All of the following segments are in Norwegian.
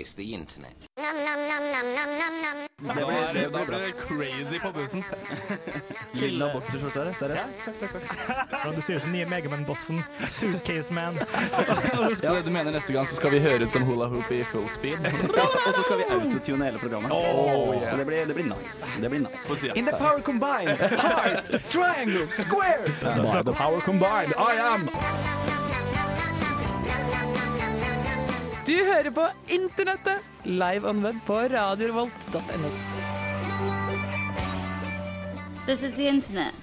The internet. Det ble, det ble crazy på bussen. Lilla bokserskjorte, er takk, Seriøst? Ja, du ser ut som nye Megaman-bossen. Suitcase Man. ja, du mener neste gang så skal vi høre ut som hula hoop i full speed? Og så skal vi autotune hele programmet. Oh, yeah. Så det blir, det blir nice. Det blir nice. Si ja. In the power combined, hard, triangle, square. By the power combined, I am Du hører på Internettet, live on web på radiorevolt.no. This is the internet.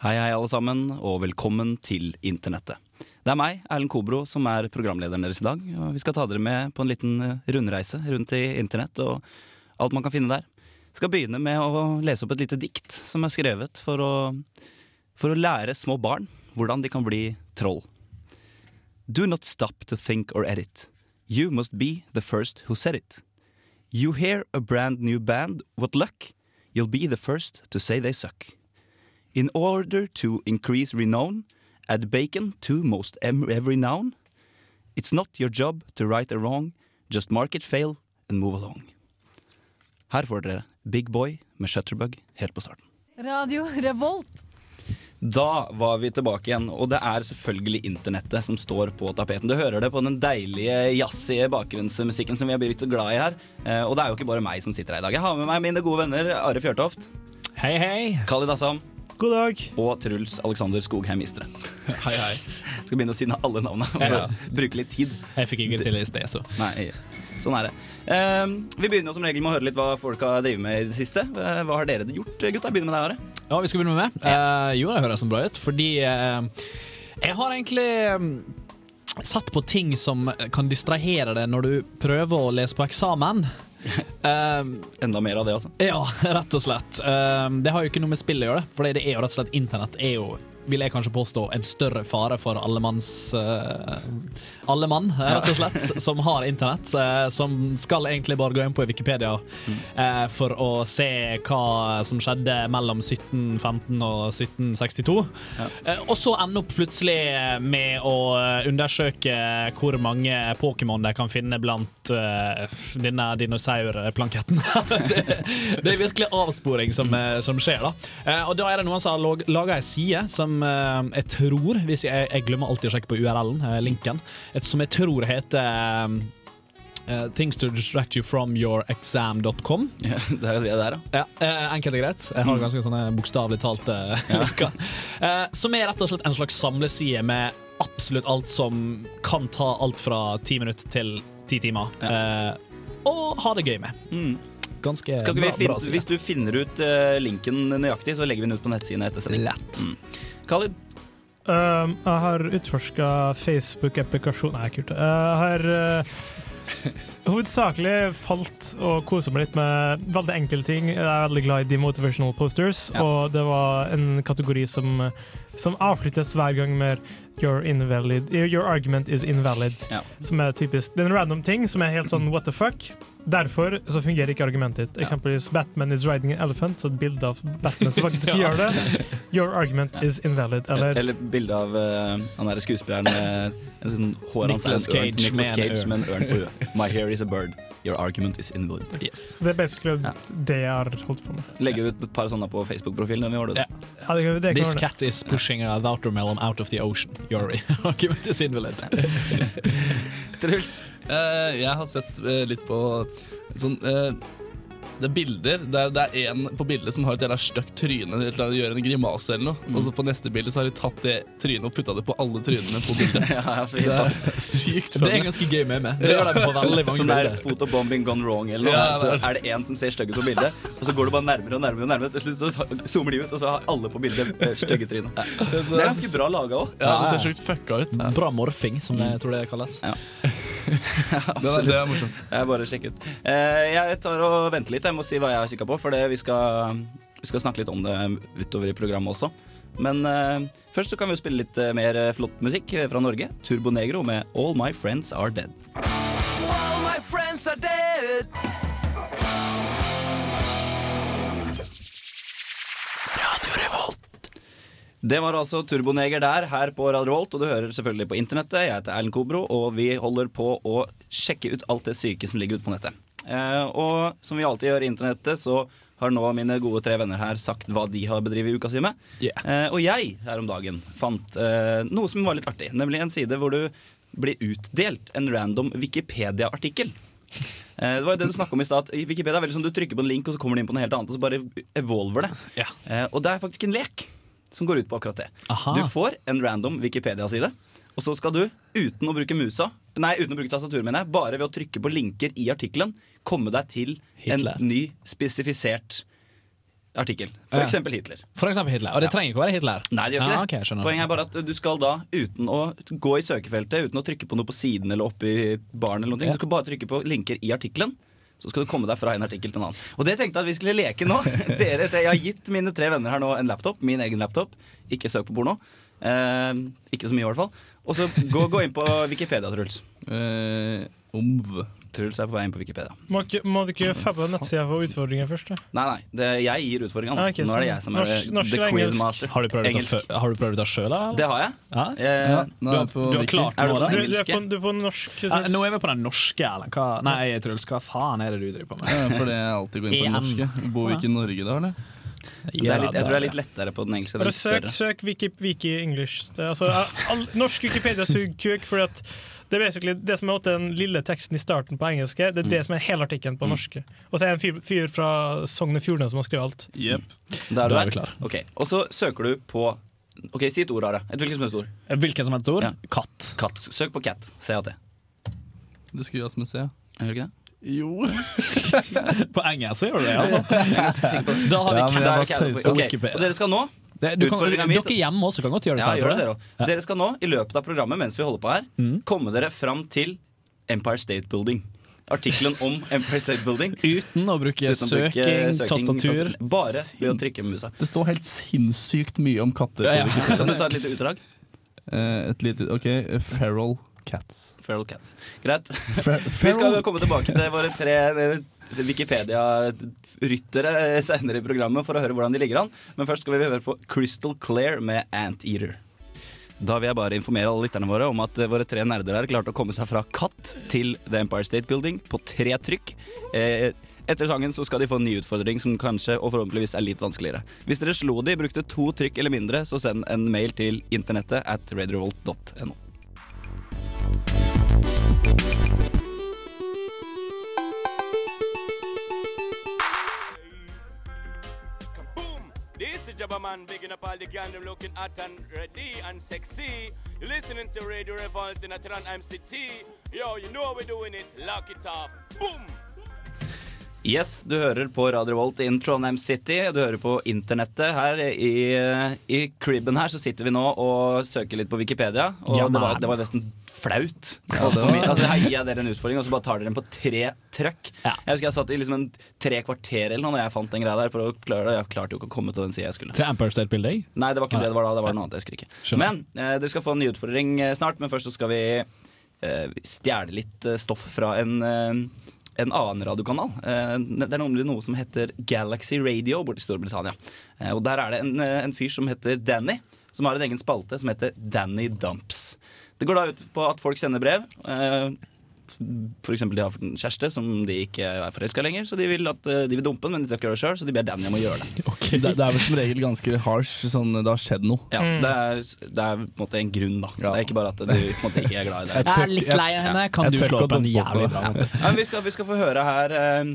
Hei, hei, alle sammen, og velkommen til Internettet. Det er meg, Erlend Kobro, som er programlederen deres i dag. Og vi skal ta dere med på en liten eh, rundreise rundt i internett og alt man kan finne der. Jeg skal begynne med å lese opp et lite dikt som er skrevet for å, for å lære små barn hvordan de kan bli troll. Do not stop to think or edit. You must be the first who said it. You hear a brand new band, what luck? You'll be the first to say they suck. In order to increase renown, add bacon to most every noun. It's not your job to right a wrong, just mark it fail and move along. Her får dere Big Boy med Shutterbug helt på starten. Radio Revolt. Da var vi tilbake igjen, og det er selvfølgelig internettet som står på tapeten. Du hører det på den deilige jazzige bakgrunnsmusikken som vi har blitt så glad i her. Eh, Og det er jo ikke bare meg som sitter her i dag. Jeg har med meg mine gode venner Are Fjørtoft, Hei, hei. Khalid Assam God dag. og Truls Alexander Skogheim Mistre. Hei, hei. Skal begynne å si alle navnene Ja. bruke litt tid. Jeg fikk ikke til i sted, så. Nei, sånn er det. Eh, vi begynner jo som regel med å høre litt hva folk har drevet med i det siste. Eh, hva har dere gjort, gutta? Jeg begynner med deg, Are. Ja, vi skal begynne med meg. Eh, jo, det høres bra ut, fordi uh, jeg har egentlig um, satt på ting som kan distrahere deg når du prøver å lese på eksamen. Uh, Enda mer av det, altså. ja, rett og slett. Det har jo ikke noe med spill å gjøre, for det er jo rett og slett internett er jo vil jeg kanskje påstå en større fare for allemanns uh, Alle mann, rett og slett, som har internett. Uh, som skal egentlig bare gå inn på Wikipedia uh, for å se hva som skjedde mellom 1715 og 1762. Eh, og så ende opp plutselig med å undersøke hvor mange Pokémon de kan finne blant eh, denne dinosaurplanketten. det, det er virkelig avsporing som, eh, som skjer, da. Eh, og da er det noen som har laga ei side som eh, jeg tror hvis jeg, jeg glemmer alltid å sjekke på URL-en, eh, linken, et, som jeg tror heter Uh, Things to distract you from your exam.com. Ja, det er det der, ja. Ja, eh, enkelt og greit. Jeg har ganske sånne bokstavelig talte linker. Eh, som er rett og slett en slags samleside med absolutt alt som kan ta alt fra ti minutter til ti timer. Eh, og ha det gøy med. Mm. Ganske vi bra, finne, bra side. hvis du finner ut linken nøyaktig, så legger vi den ut på nettsiden etter sending. Lett. Mm. Khalid? Um, jeg har utforska Facebook-applikasjon Nei, kult. Jeg har uh, hovedsakelig falt og kosa meg litt med veldig enkle ting. Jeg er veldig glad i demotivational posters, Ja. og det var en kategori som, som avsluttes hver gang med Your, invalid, your argument is invalid. Ja. Som er typisk Det er en random ting som er helt sånn what the fuck. Derfor så fungerer ikke argumentet ditt. Ja. Eksempelvis Batman is riding an elephant, så et bilde av Batman som faktisk Ja. gjør det. Your argument is invalid. Eller Eller bilde av uh, han derre skuespilleren med en sånn hår Nicolas. Cage med en Cage ørn. med en ørn på huet. My hair is a bird. Your argument is invalid. Yes. Så det er basically Ja. det jeg har holdt på med. Legger ut et par sånne på Facebook-profilen. når vi gjør det. Ja. Ja, det, det This cat is pushing a watermelon out of the ocean. Your argument is invalid. Truls? Eh, jeg har sett uh, litt på sånn uh, Det er bilder der det er en på bildet som har et jævla stygt tryne til å gjøre en grimase eller noe. Og så på neste bilde så har de tatt det trynet og putta det på alle trynene på bildet. Ja, ja, Det er sykt Det er ganske gøy med meg. Det gjør de på veldig mange Sånn der fotobombing gone wrong eller noe. Ja, så er det en som ser stygg ut på bildet, og så går det bare nærmere og nærmere. og nærmere Til slutt så zoomer de ut, og så har alle på bildet stygge tryner. Det er ganske bra laga òg. Ja, det ser sjukt fucka ut. Bra morfing, som jeg tror det kalles. Det, det er morsomt. Jeg bare sjekker ut. Eh, jeg tar og venter litt. Jeg må si hva jeg har kikka på, for det, vi, skal, vi skal snakke litt om det utover i programmet også. Men eh, først så kan vi jo spille litt eh, mer flott musikk fra Norge. Turbo Negro med All My Friends Are Dead. All My Friends Are Dead. Det var altså Turboneger der, her på Radio Volt, og du hører selvfølgelig på internettet. Jeg heter Erlend Kobro, og vi holder på å sjekke ut alt det syke som ligger ute på nettet. Eh, og som vi alltid gjør i internettet, så har nå mine gode tre venner her sagt hva de har bedrevet uka si med. Yeah. Eh, og jeg her om dagen fant eh, noe som var litt artig, nemlig en side hvor du blir utdelt en random Wikipedia-artikkel. Eh, det var jo det du snakket om i stad. Wikipedia er veldig sånn Du trykker på en link, og så kommer du inn på noe helt annet, og så bare evolver det. Yeah. Eh, og det er faktisk en lek som går ut på akkurat det. Aha. Du får en random Wikipedia-side, og så skal du uten å bruke musa, nei, uten å bruke tastatur, mener jeg, bare ved å trykke på linker i artikkelen, komme deg til Hitler. en ny spesifisert artikkel. For Ja. eksempel Hitler. For eksempel Hitler. Og det trenger ikke å være Hitler. Nei, det gjør ikke Ja, det. Okay. Poenget er bare at du skal da, uten å gå i søkefeltet, uten å trykke på noe på siden eller oppi baren, eller noe, Ja. du skal bare trykke på linker i artikkelen. Så skal du komme deg fra en artikkel til en annen. Og det tenkte jeg at vi skulle leke nå. Dere, jeg har gitt mine tre venner her nå en laptop, min egen laptop. Ikke søk på porno. Eh, ikke så mye, i hvert fall. Og så gå, gå inn på Wikipedia, Truls. Eh, omv. Truls er på vei inn på Wikipedia. Må, ikke, må du ikke få på nettsida for utfordringer først? da? Nei, nei, det, jeg gir utfordringene. Ah, okay, nå er det sånn. jeg som er Norsk- norsk the quiz master quizmaster. Har du prøvd Engelsk. det sjøl, eller? Det har jeg. Ja? Eh, Ja, Du har, du har klart Er du av Du, du, er på, du er på norsk. Ja, Truls. nå er vi på den norske, eller Hva- Nei, Truls, hva faen er det du driver på med? Ja, fordi jeg alltid går inn på den norske. Bor vi ikke i Norge da, eller? det er litt, jeg tror det er litt lettere på den engelske. Det Bare søk, søk Wiki, Wiki English. Det altså, all, norsk Wikipedia suger kuk, fordi at det er basically det som er åt den lille teksten i starten på engelske, det er det som er hele artikkelen på norske. Og så er det en fyr, fyr fra Sogn og Fjordane som har skrevet alt. Yep. Da er du der. klar. Ok, Og så søker du på Ok, Si et ord, Are. Et hvilket som helst ord. Hvilket som helst ord? Ja. Katt. Katt. Søk på cat. CAT. Det skrives med C. Hører du ikke det? Jo. På engelsk gjør du det, ja. Da har vi Ja, jeg cat. Okay. Ok, Og dere skal nå det du kan, Dere hjemme også kan godt gjøre Ja, gjør det dere også. Dere skal nå, i løpet av programmet mens vi holder på her, komme dere fram til Empire State Building. Artikkelen om Empire State Building. Uten å bruke Uten å bruke søking, søking, tastatur. Bare ved å trykke med musa. Det står helt sinnssykt mye om katter. Ja, ja. Kan du ta et lite utdrag? Eh, et lite OK. Feral cats. Feral cats. Greit. Fer Vi skal komme tilbake til våre tre eh, Wikipedia-ryttere senere i programmet for å høre hvordan de ligger an. Men først skal vi høre på Crystal Clair med Anteater. Da vil jeg bare informere alle lytterne våre om at eh, våre tre nerder der klarte å komme seg fra katt til The Empire State Building på tre trykk. Eh, etter sangen så skal de få en ny utfordring som kanskje og forhåpentligvis er litt vanskeligere. Hvis dere slo de, brukte to trykk eller mindre, så send en mail til internettet at radiorevolt.no. Jabba Man bigging up all the gang them looking hot and ready and sexy. You're listening to Radio Revolt in Atran MCT. Yo, you know we're doing it. Lock it up. Boom! Yes, du hører på Radio Volt in Trondheim City. Du hører på internettet her i, i cribben her, så sitter vi nå og søker litt på Wikipedia. Og Ja, det, var, det var nesten flaut. Ja, var, altså, her gir jeg dere en utfordring, og så bare tar dere den på tre trøkk. Ja. Jeg husker jeg satt i liksom en tre kvarter eller noe når jeg fant den greia der. For å klare det. Jeg klarte jo ikke å komme til den sida jeg skulle. Til Empire State Building. Nei, det var ikke det det var da. Det var noe annet. Jeg husker ikke. Skjønner. Men eh, dere skal få en ny utfordring eh, snart. Men først så skal vi eh, stjele litt eh, stoff fra en, eh, en annen radiokanal. Eh, det er nemlig noe som heter Galaxy Radio borte i Storbritannia. Eh, og der er det en, eh, en fyr som heter Danny, som har en egen spalte som heter Danny Dumps. Det går da ut på at folk sender brev. Eksempel de har en kjæreste som de ikke er forelska lenger, så de vil, at, eh, de vil dumpe den, men de tør ikke gjøre det sjøl, så de ber Danny om å gjøre det. Det, det er vel som regel ganske harsh. Sånn, det har skjedd noe. Ja, det, er, det er på en måte en grunn, da. Ja. Det er ikke bare at du på en måte ikke er glad i det. Jeg er litt lei av henne. Kan jeg du slå opp en jævlig bra måte? Ja, vi, skal, vi skal få høre her eh,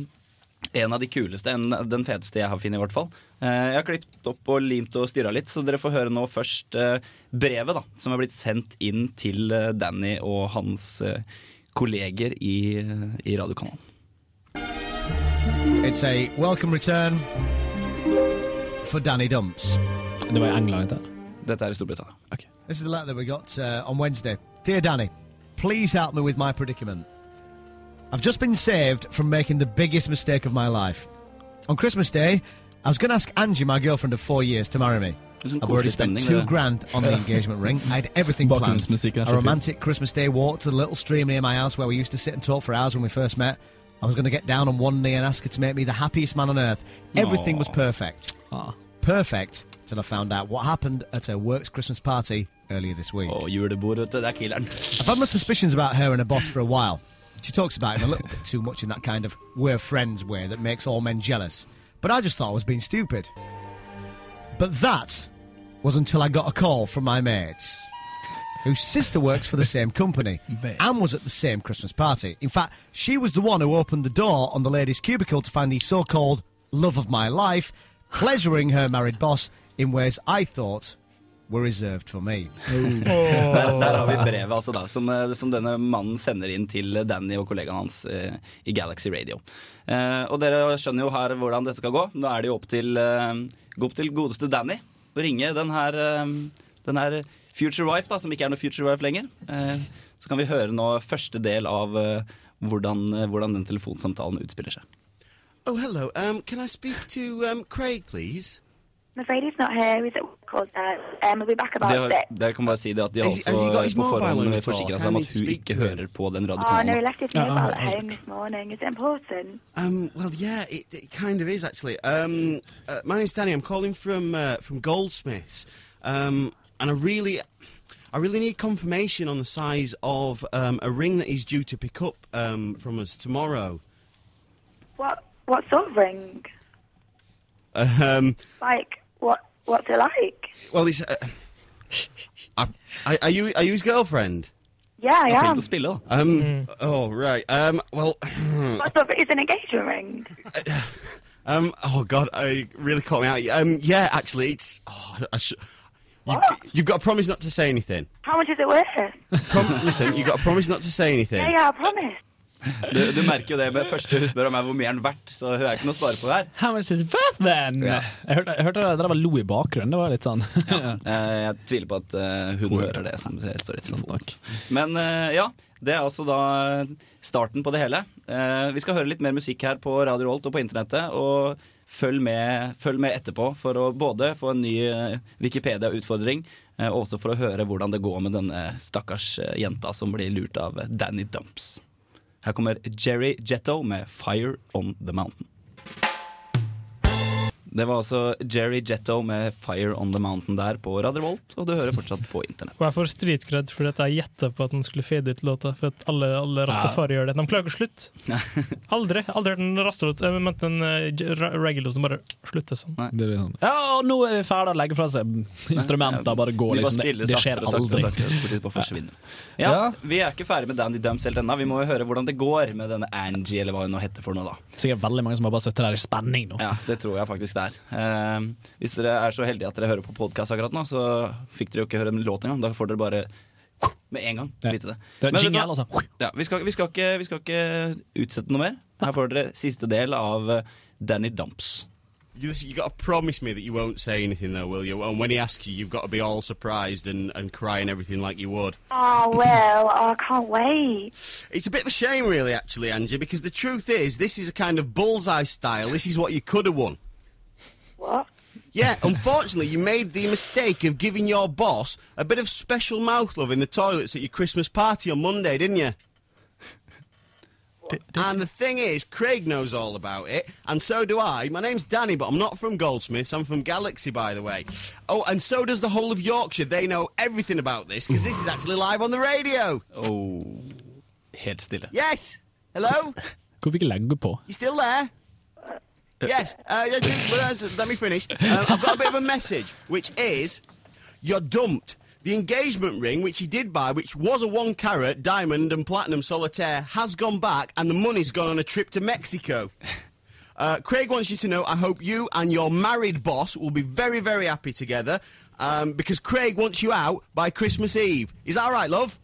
en av de kuleste, en, den feteste jeg har funnet, i hvert fall. Eh, jeg har klippet opp og limt og styra litt, så dere får høre nå først eh, brevet da, som er blitt sendt inn til eh, Danny og hans eh, kolleger i, i radiokanalen. It's a welcome return for Danny Dumps. Det var i England, ikke Dette er i Storbritannia. This is the letter that we got uh, on Wednesday. Dear Danny, please help me with my predicament. I've just been saved from making the biggest mistake of my life. On Christmas Day, I was going to ask Angie, my girlfriend of four years, to marry me. I've already spent two det. grand on the engagement ring. I had everything planned. A romantic Christmas Day walk to the little stream near my house where we used to sit and talk for hours when we first met. I was going to get down on one knee and ask her to make me the happiest man on earth. Everything was perfect. Ah. Perfect till I found out what happened at her work's Christmas party earlier this week. Og julebord, vet du. Det that killeren. I've had my suspicions about her and her boss for a while. She talks about him a little bit too much in that kind of we're friends way that makes all men jealous. But I just thought I was being stupid. But that was until I got a call from my mates, whose sister works for the same company and was at the same Christmas party. In fact, she was the one who opened the door on the ladies' cubicle to find the so called love of my life, pleasuring her married boss in ways I thought were reserved for me. Der, der har vi brevet altså da, som, eh, som denne mannen sender inn til Danny og kollegaen hans eh, i Galaxy Radio. Eh, og dere skjønner jo her hvordan dette skal gå. Nå er det jo opp til, eh, opp til godeste Danny å ringe den her, eh, den her future wife, da, som ikke er noe future wife lenger. Eh, så kan vi høre nå første del av eh, hvordan, hvordan den telefonsamtalen utspiller seg. Oh, hello. Um, can I speak to um, Craig, please? I'm afraid he's not here. He's at work all day. Um, we'll be back about Det har, six. dere kan bare si det at de har Has he- has he got his også på mobile on forhånd the call? forsikra Can seg om we at hun speak ikke to him? hører på den Oh, no, he radiokanalen. left his mobile at home this morning. Is it important? Um, well, yeah, it, it kind of is actually. Um, uh, my name's Danny. I'm calling from uh, from Goldsmiths, um, and I really, I really need confirmation on the size of um, a ring that he's due to pick up um, from us tomorrow. What what sort of ring? Um, Like what what's it like? well, he's. Uh, I, I, are you are you his girlfriend? Yeah, I Det am. flink til å spille, da. Um. Oh right. Um. Well. What sort of, it's an engagement ring. Um. Oh God. I really caught me out. Um. Yeah. Actually, it's. Oh, I sh- you, What? you've got to promise not to say anything. How much is it worth? Prom- listen, you've got to promise not to say anything. yeah, yeah, I promise. Du, du merker jo det med første hun spør om er hvor mye er den verdt, så hun er ikke noe å spare på her. How much is worth then? Ja. Jeg hørte, jeg hørte var lo i bakgrunnen. Det var litt sånn ja. Jeg tviler på at hun, hun hører det som står i telefonen. Men eh, ja, det er altså da starten på det hele. Eh, vi skal høre litt mer musikk her på Radio Holt og på internettet. Og følg med, følg med etterpå for å både få en ny eh, Wikipedia-utfordring, eh, og også for å høre hvordan det går med denne stakkars eh, jenta som blir lurt av Danny Dumps. Her kommer Jerry Jetto med 'Fire On The Mountain'. Det var altså Jerry Jetto med 'Fire On The Mountain' der på Radio Volt, og du hører fortsatt på internett. Og jeg får streetcred fordi at jeg gjetta på at den skulle fade ut låta. For at alle, alle rastafari gjør det. De klarer ikke å slutte. Aldri aldri hørt en rastalåt. Jeg mente en uh, reggae-låt som bare slutter sånn. Sånn. Ja, og nå er vi ferdige å legge fra seg instrumenter. Bare gå, liksom. bare. Det, det skjer aldri. Sakte, bare forsvinner. Ja, Ja. Vi er ikke ferdig med Dandy Dumps helt ennå. Vi må jo høre hvordan det går med denne Angie, eller hva hun nå heter for noe, da. Sikkert veldig mange som har bare sittet der i spenning nå. Ja, det tror jeg faktisk det er. Eh, hvis dere er så heldige at dere hører på podkast akkurat nå, så fikk dere jo ikke høre en låt engang. Da får dere bare med en gang vite det. Det er Men jingle, altså. Ja, vi, skal, vi, skal ikke, vi skal ikke utsette noe mer. Her får dere siste del av eh, Danny Dumps. You, you got to promise me that you won't say anything, though, will you? And when he asks you, you've got to be all surprised and, and cry and everything like you would. Oh well, oh, I can't wait. It's a bit of a shame, really, actually, Angie, because the truth is, this is a kind of bullseye style. This is what you could have won. What? Yeah, unfortunately, you made the mistake of giving your boss a bit of special mouth love in the toilets at your Christmas party on Monday, didn't you? And the thing is, Craig knows all about it, and so do I. My name's Danny, but I'm not from Goldsmiths. I'm from Galaxy, by the way. Oh, and so does the whole of Yorkshire. They know everything about this because this is actually live on the radio. Oh, helt stille. Yes. Hello. Hvorfor ikke legge på? You still there? Yes. Uh, yeah, just- let me finish. Um, I've got a bit of a message, which is you're dumped. The engagement ring, which he did buy, which was a one carat diamond and platinum solitaire, has gone back, and the money's gone on a trip to Mexico. Uh, Craig wants you to know I hope you and your married boss will be very, very happy together um, because Craig wants you out by Christmas Eve. Is that all right, love?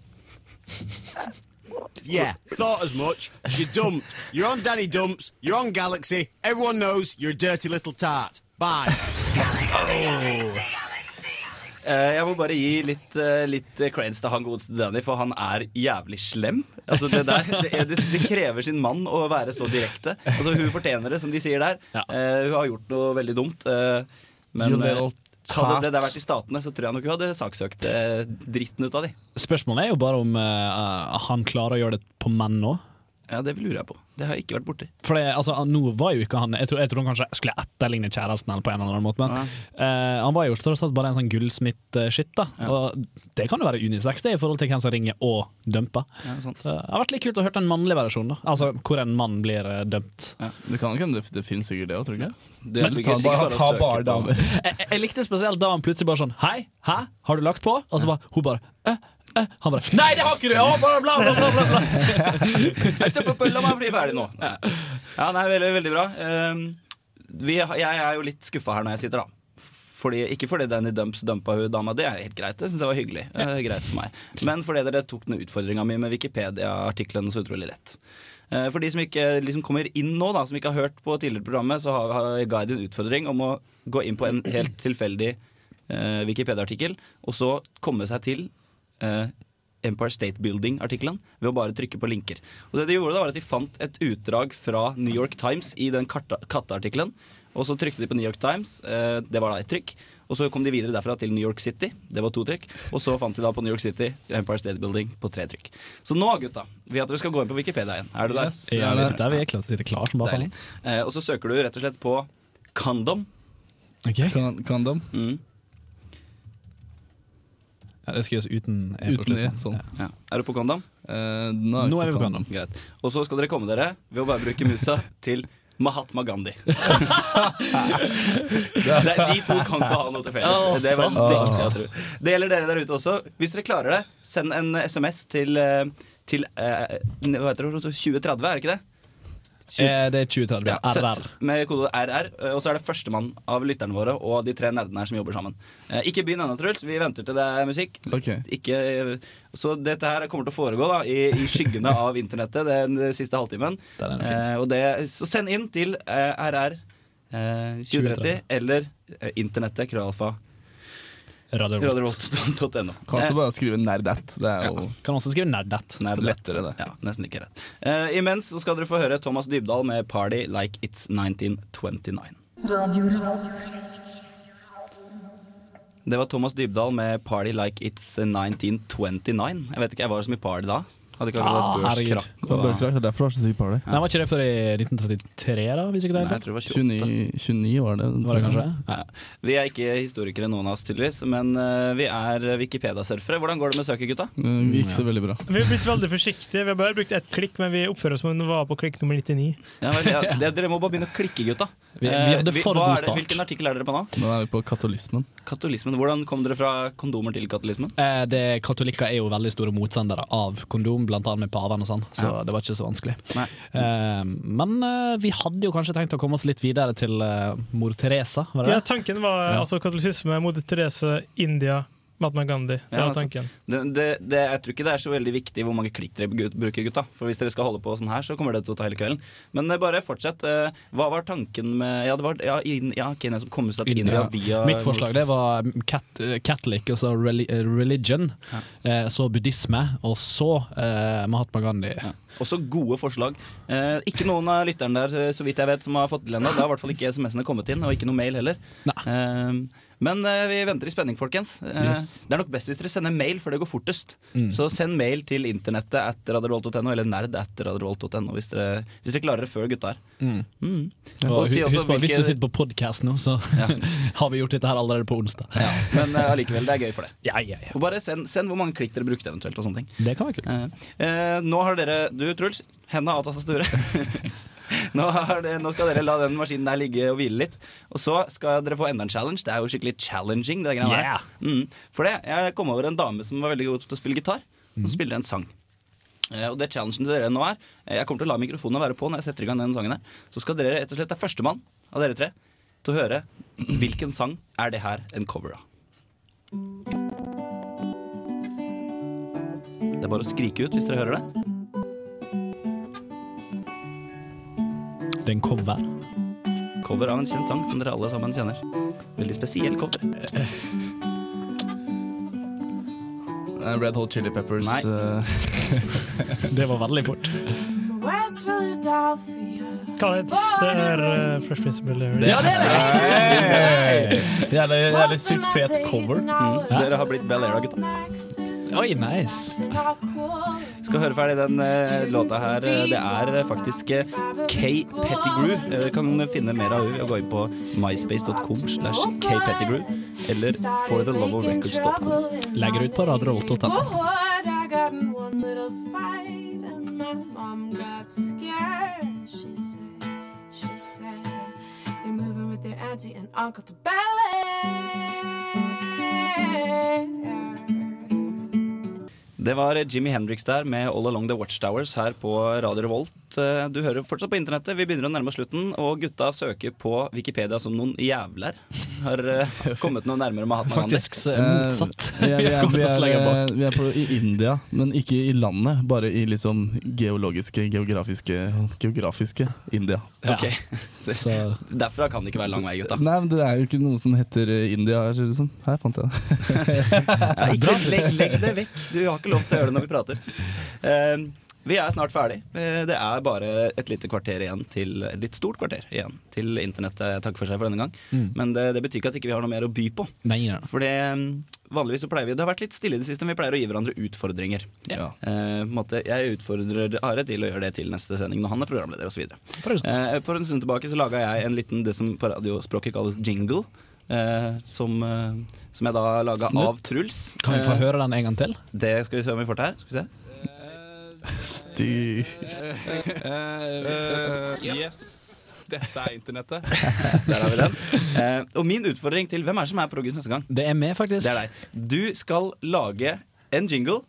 Yeah, thought as much. You're dumped. You're on Danny Dumps. You're on Galaxy. Everyone knows you're a dirty little tart. Bye. Eh, jeg må bare gi litt, uh, litt cranes til han godeste Danny, for han er jævlig slem. Altså det, der, det, er, det, krever sin mann å være så direkte. Altså Hun fortjener det, som de sier der. Eh, hun har gjort noe veldig dumt. eh, men You little eh, hadde det der vært i Statene, så tror jeg nok hun hadde saksøkt eh, dritten ut av de. Spørsmålet er jo bare om eh, han klarer å gjøre det på menn nå. Ja, det lurer jeg på. Det har jeg ikke vært borti. For det, altså, nå var jo ikke han Jeg tror, jeg tror han kanskje skulle etterligne kjæresten eller på en eller annen måte, men eh, han var jo tross alt bare en sånn gullsmitt-skitt. da Og Det kan jo være unisex det i forhold til hvem som ringer og dumper. Så Det har vært litt kult å høre den mannlige versjonen, da Altså hvor en mann blir eh, dømt. Det kan ikke det, det finnes sikkert det òg, tror du ikke? Det Men ta, bare, bare ta bare damer. Jeg, jeg likte spesielt da han plutselig bare sånn Hei, hæ, har du lagt på? Og så bare hun bare øh, øh. Han bare Nei, det har ikke du! Ja, bla, bla, bla, bla, bla. La meg bli ferdig nå. Ja, nei, veldig, veldig bra. Ehm, vi, jeg er jo litt skuffa her når jeg sitter, da. Fordi, ikke fordi Danny Dumps dumpa hun dama, det er helt greit. Det syns jeg var hyggelig. Er greit for meg. Men fordi dere tok den utfordringa mi med Wikipedia-artiklene så utrolig lett. Eh, For de som ikke liksom kommer inn nå, da, som ikke har hørt på tidligere programmet, så har, har Guide en utfordring om å gå inn på en helt tilfeldig eh, Wikipedia-artikkel, og så komme seg til eh, Empire State Building-artikkelen ved å bare trykke på linker. Og det De gjorde da var at de fant et utdrag fra New York Times i den katteartikkelen. Og så trykte de på New York Times, eh, det var da et trykk. Og så kom de videre derfra til New York City, det var to trykk. Og så fant de da på New York City Empire State Building på tre trykk. Så nå, gutta, vil at dere skal gå inn på Wikipedia igjen. Er du der? Yes, ja, vi sitter der, vi er klart, til å sitte klar som bare. Eh, og så søker du rett og slett på condom. Okay. kondom. Mm. Ja, det skrives uten e Uten e, sånn. Ja. Er du på kondom? Eh, nå, Nå er vi på kondom. Greit. Og så skal dere komme dere ved å bare bruke musa til Mahatma Gandhi. det er, de to kan ikke ha noe til felles. Det, var jeg tror. det gjelder dere der ute også. Hvis dere klarer det, send en SMS til, eh, til eh, hva heter det, 2030, er det ikke det? Eh, det er 2030. Ja, RR. sett Med kode RR. eh, Og så er det førstemann av lytterne våre og de tre nerdene her som jobber sammen. Eh, Ikke begynn ennå, Truls. Vi venter til det er musikk. Ikke, så dette her kommer til å foregå da i, i skyggene av internettet den, den siste halvtimen. Eh, det, så send inn til RR eh, 2030 eller eh, internettet krøllalfa Radio Revolt. radiorevolt.no. Kan også bare skrive nerdat. Det er jo Kan også skrive nerdat. lettere, det. Ja, nesten ikke rett. Uh, imens så skal dere få høre Thomas Dybdahl med 'Party Like It's 1929'. Det var Thomas Dybdahl med 'Party Like It's 1929'. Jeg vet ikke, jeg var så mye party da. Hadde ikke Ah, vært børskrakk. Det var børskrakk, det er derfor det var så sykt party. Nei, Var ikke det før i 1933, da? Hvis ikke det er Nei, jeg tror det var 28. 29, 29 var det. Var det kanskje? Ja. Vi er ikke historikere, noen av oss, tydeligvis, men uh, vi er Wikipedia-surfere. Hvordan går det med søket, gutta? Det gikk så veldig bra. Vi har blitt veldig forsiktige. Vi har bare brukt ett klikk, men vi oppfører oss som om vi var på klikk nummer 99. Ja, vel, ja, dere må bare begynne å klikke, gutta. Vi- vi Eh, hadde for god start. Hvilken artikkel er dere på nå? Nå er vi på katolismen. Katolismen. Hvordan kom dere fra kondomer til katolismen? Eh, det, katolikker er jo veldig store motstandere av kondom, blant annet med paven og sånn, så Ja. det var ikke så vanskelig. Eh, men uh, vi hadde jo kanskje tenkt å komme oss litt videre til eh, mor Teresa, var det Ja, tanken var Ja. altså katolisisme, Moder Therese, India, Mahatma Gandhi. Det Ja, var tanken. Det, det, det, jeg tror ikke det er så veldig viktig hvor mange klikk dere bruker, gutta. For hvis dere skal holde på sånn her, så kommer det til å ta hele kvelden. Men eh, bare fortsett. Eh, hva var tanken med Ja, det var ja, in, ja, okay, komme seg til India Ja. via Mitt forslag det var cat, eh, Catholic, altså religion, Ja. så buddhisme, og så eh, Mahatma Gandhi. Også gode forslag. Eh, ikke noen av lytterne der så vidt jeg vet som har fått til ennå. Det har i hvert fall ikke SMS-ene kommet inn, og ikke noe mail heller. Eh, men uh, vi venter i spenning, folkens. Uh, Yes. Det er nok best hvis dere sender mail, for det går fortest. Mm. Så send mail til internettet at radiorevolt.no, eller nerd at radiorevolt.no, hvis, dere- hvis dere klarer det før gutta her. Mm. Mm. Og Og si husk på, Hvis du sitter på podkast nå, så har vi gjort dette her allerede på onsdag. Men eh, allikevel, det er gøy for det. Ja, ja, ja. Og bare send, send hvor mange klikk dere brukte eventuelt. og sånne ting Det kan være kult. Nå har dere Du, Truls, henda av tastaturet. nå, det, nå skal dere la den maskinen der ligge og hvile litt. Og så skal dere få enda en challenge. Det er jo skikkelig challenging. Det Yeah. Mm. For det, jeg kom over en dame som var veldig god til å spille gitar. Som spiller en sang. Eh, Og det challengen til dere nå er eh, Jeg kommer til å la mikrofonen være på når jeg setter i gang den sangen her. Så skal dere rett og slett, det er førstemann av dere tre til å høre hvilken sang er det her en cover av. Det er bare å skrike ut hvis dere hører det. Det er en cover. Cover av en kjent sang som dere alle sammen kjenner. Veldig spesiell cover. Eh, Red Hot Chili Peppers. Nei. eh, Det var veldig fort. Philadelphia. Det er uh, Fresh Prince of Bel-Air. Ja, det er det! det er litt sykt fet cover. Mm. Dere har blitt Bel Air, gutta. Oi, nice. Skal høre ferdig den eh, låta her. Eh, Det er eh, faktisk eh, Kay Pettigrew. Eh, Du kan finne mer av henne ved å gå inn på myspace.com slash Kay Pettigrew eller fortheloveofrecords.com. Legger ut på radiorevolt.no. Auntie and uncle to ballet. Det var Jimmy Hendrix der med All Along The Watchtowers her på Radio Revolt. Eh, Du hører fortsatt på internettet. Vi begynner å nærme oss slutten, og gutta søker på Wikipedia som noen jævler. Har eh, kommet noe nærmere Mahatma Gandhi. Faktisk det motsatt. Eh, Vi er, vi er, vi er, eh, vi er på, i India, men ikke i landet. Bare i liksom geologiske, geografiske, geografiske India. Ok, det, Derfra kan det ikke være lang vei, gutta. Nei, men det er jo ikke noe som heter eh, India her. Liksom. Her fant jeg det. Ja, ikke legg, legg det vekk. Du har ikke lov til å gjøre det når vi prater. Uh, vi er snart ferdig. Uh, Det er bare et lite kvarter igjen til Et litt stort kvarter igjen til internettet takker for seg for denne gang. Mm. Men det, det betyr ikke at ikke vi har noe mer å by på. Nei, ja. For det, mm, vanligvis så pleier vi Det har vært litt stille i det siste, men vi pleier å gi hverandre utfordringer. Ja. Eh, måte, jeg utfordrer Are til å gjøre det til neste sending når han er programleder osv. Eh, for en stund tilbake så laga jeg en liten det som på radiospråket kalles jingle. Eh, som, eh, som jeg da laga av Truls. Kan vi få Eh, høre den en gang til? Det skal vi se om vi får til her. Skal vi se. Styr Yes. Dette er internettet. Der har vi den. Eh, og min utfordring til hvem er det som er proggis neste gang? Det er meg, faktisk. Det er deg. Du skal lage en jingle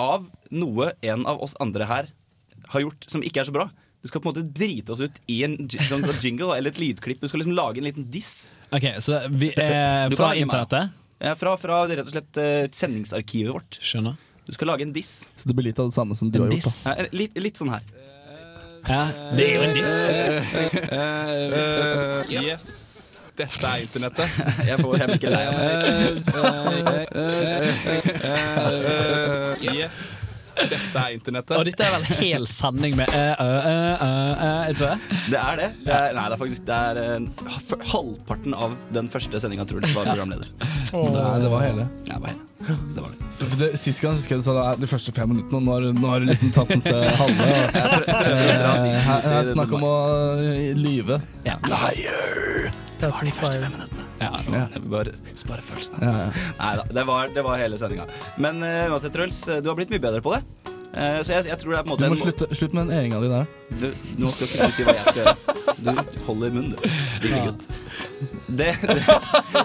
av noe en av oss andre her har gjort som ikke er så bra. Du skal på en måte drite oss ut i en sånn jingle eller et lydklipp. Du skal liksom lage en liten diss. Ok, Så vi er fra internettet? Ja, fra, fra rett og slett eh, sendingsarkivet vårt. Skjønner. Du skal lage en diss. Så det blir litt av det samme som du En har gjort. diss? da Ja, litt, litt sånn her. Ja, det er jo en diss. Eh, Yes. Dette er internettet. Jeg får jeg blir ikke lei av det. Yes. Dette er internettet. Og dette er vel hel sending med øh, øh, øh, jeg tror jeg. Det er det. det er, nei, det er faktisk det er en, halvparten av den første sendinga Truls var programleder. Nei, det var hele. Ja, det var hele. Det var det. For det, Sist gang husker jeg du sa det er de første fem minuttene, og nå har, du- liksom tatt den til halve. og- Eh, Her om er lyve snakk om å eh, lyve. Ja. That's in fire. Ja, jeg bare spare følelsene Ja, hans. Nei da, det var, det var hele sendinga. Men uh, uansett, Truls, du har blitt mye bedre på det. Uh, så jeg, jeg tror det er på en Du måte må slutte, slutt med den eringa di der. Du, nå skal ikke du si hva jeg skal gjøre. Du holder munn, du. Lille gutt. Det, det,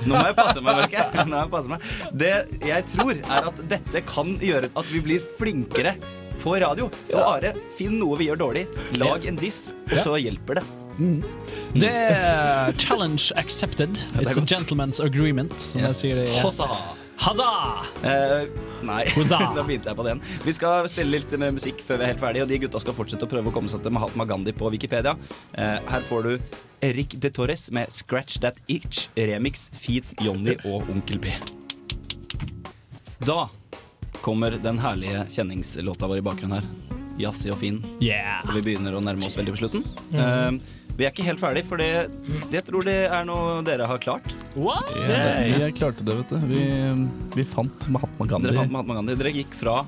nå må jeg passe meg, merker jeg. Nå må jeg passe meg. Det jeg tror, er at dette kan gjøre at vi blir flinkere på radio. Så Are, finn noe vi gjør dårlig. Lag en diss, og så hjelper det. Det er challenge accepted. It's a gentleman's agreement, som Yes. jeg sier det. Ja. Hazza! Eh, nei, da begynte jeg på den. Vi skal spille litt med musikk før vi er helt ferdige, og de gutta skal fortsette å prøve å komme seg til Mahatma Gandhi på Wikipedia. Eh, her får du Erik de Torres med 'Scratch That Itch', remix, Feet, Johnny og Onkel P. Da kommer den herlige kjenningslåta vår i bakgrunnen her. Jazzy og fin. Yeah. Og vi begynner å nærme oss veldig på slutten. Mhm. Eh, vi er ikke helt ferdig, for det, det tror det er noe dere har klart. What? Ja, vi klarte det, vet du. Vi, vi fant Mahatma Gandhi. Dere fant Mahatma Gandhi. Dere gikk fra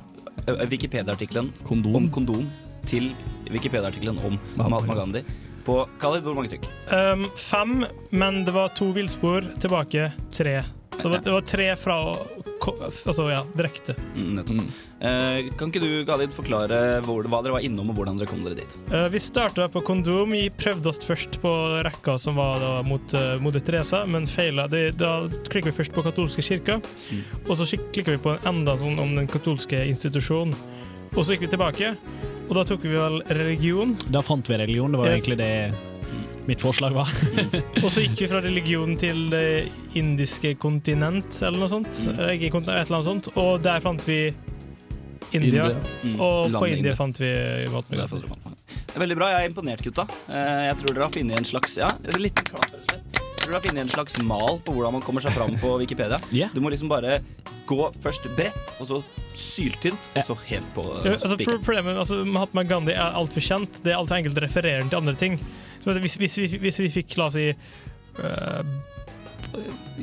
eh, Wikipedia-artikkelen om kondom til Wikipedia-artikkelen om Mahatma Gandhi. På Khalid, hvor mange trykk? Um, fem, men det var to villspor. Tilbake tre. Så det var, det var tre fra Altså, ja, direkte. Mm, nettopp. Eh, kan ikke du, Galid, forklare hvor, hva dere var innom, og hvordan dere kom dere dit? Uh, vi starta på kondom. Vi prøvde oss først på rekka som var da mot uh, Moder Teresa, men feila. Da klikka vi først på katolske kirka, og så klikka vi på en enda sånn om den katolske institusjonen. Og så gikk vi tilbake, og da tok vi vel religion. Da fant vi religion. Det var Yes. egentlig det mitt forslag var. Og så gikk vi fra religion til det indiske kontinent, eller noe sånt. Mm. Eh, Ikke kontinent, et eller annet sånt. Og der fant vi India. India. Mm, Og på India India. fant vi er veldig bra. Jeg er imponert, gutta. Eh, jeg tror dere har funnet en slags Ja, litt klart, klapp, rett og slett. Tror dere har funnet en slags mal på hvordan man kommer seg fram på Wikipedia. yeah. Du må liksom bare gå først bredt, og så syltynt, og så helt på Ja, uh, altså, problemet, altså, Mahatma Gandhi er altfor kjent. Det er altfor enkelt å referere til andre ting. Så hvis, hvis, vi, hvis vi fikk, la oss si, uh,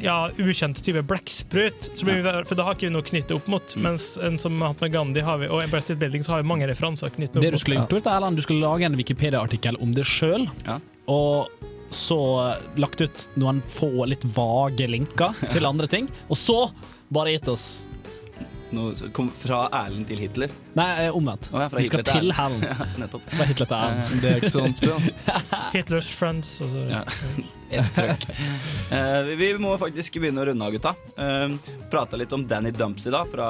ja, ukjent type blekksprut. Så blir vi, for da har ikke vi noe knyttet opp mot. Mm. Mens en som Mahatma Gandhi har vi, og Empire State Building så har vi mange referanser knyttet opp Det du skulle gjort, Erland, du skulle lage en Wikipedia-artikkel om det sjøl, og så lagt ut noen få litt vage linker til andre ting, og så bare gitt oss Noe kom fra Erlend til Hitler. Nei, eh, omvendt. Oh, ja, fra Vi skal Hitler til Erlend. Ja, nettopp. Fra Hitler til Erlend. Det er ikke så vanskelig, da. Hitlers friends. Altså. Ja. Et trøkk. Eh, vi- vi må faktisk begynne å runde av, gutta. Uh, Prata litt om Danny Dumps i dag, fra,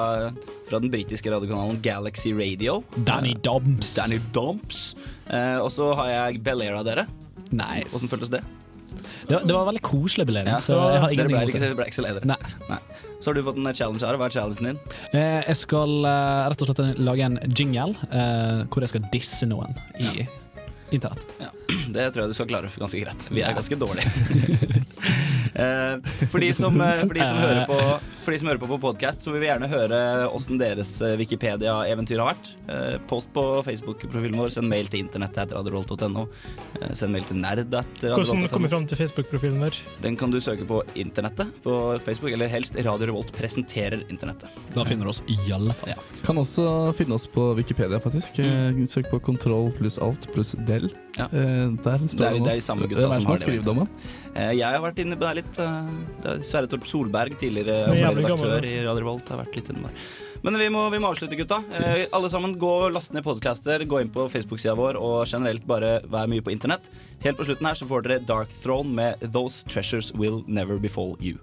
fra den britiske radiokanalen Galaxy Radio. Danny Eh, Dumps. Danny Dumps. Uh, og så har jeg Bel Air av dere. Nice. Hvordan føltes det? Det var, det var veldig koselig belevning, Ja, så jeg har dere ble, ikke, ble ikke så lei dere? Nei. Så har du fått en challenge her. Hva er challengen din? Eh, Jeg skal eh, rett og slett lage en jingle eh, hvor jeg skal disse noen i internett. Ja, det tror jeg du skal klare ganske greit. Vi er ganske dårlige. Eh, for, de som, for, de som hører på, for de som hører på på podcast, så vil vi gjerne høre åssen deres eh, Wikipedia-eventyr har vært. Eh, Post på Facebook-profilen vår, send mail til internettet etter radiorevolt.no. Eh, Send mail til nerd etter Hvordan kommer du fram til Facebook-profilen vår? Den kan du søke på internettet på Facebook, eller helst Radio Revolt presenterer internettet. Da finner du oss i alle fall. Kan også finne oss på Wikipedia, faktisk. Mm. Søk på kontroll pluss alt pluss del. Ja. Der Der Det står er, det er de samme gutta som har det. Jeg har vært inne på det litt. det er Sverre Torp Solberg, tidligere er jævlig redaktør i Radio Revolt, har vært litt inne der. Men vi må, vi må avslutte, gutta. Eh, Alle sammen, gå og last ned podcaster, gå inn på Facebook-sida vår, og generelt bare vær mye på internett. Helt på slutten her så får dere Dark Throne med Those Treasures Will Never Befall You.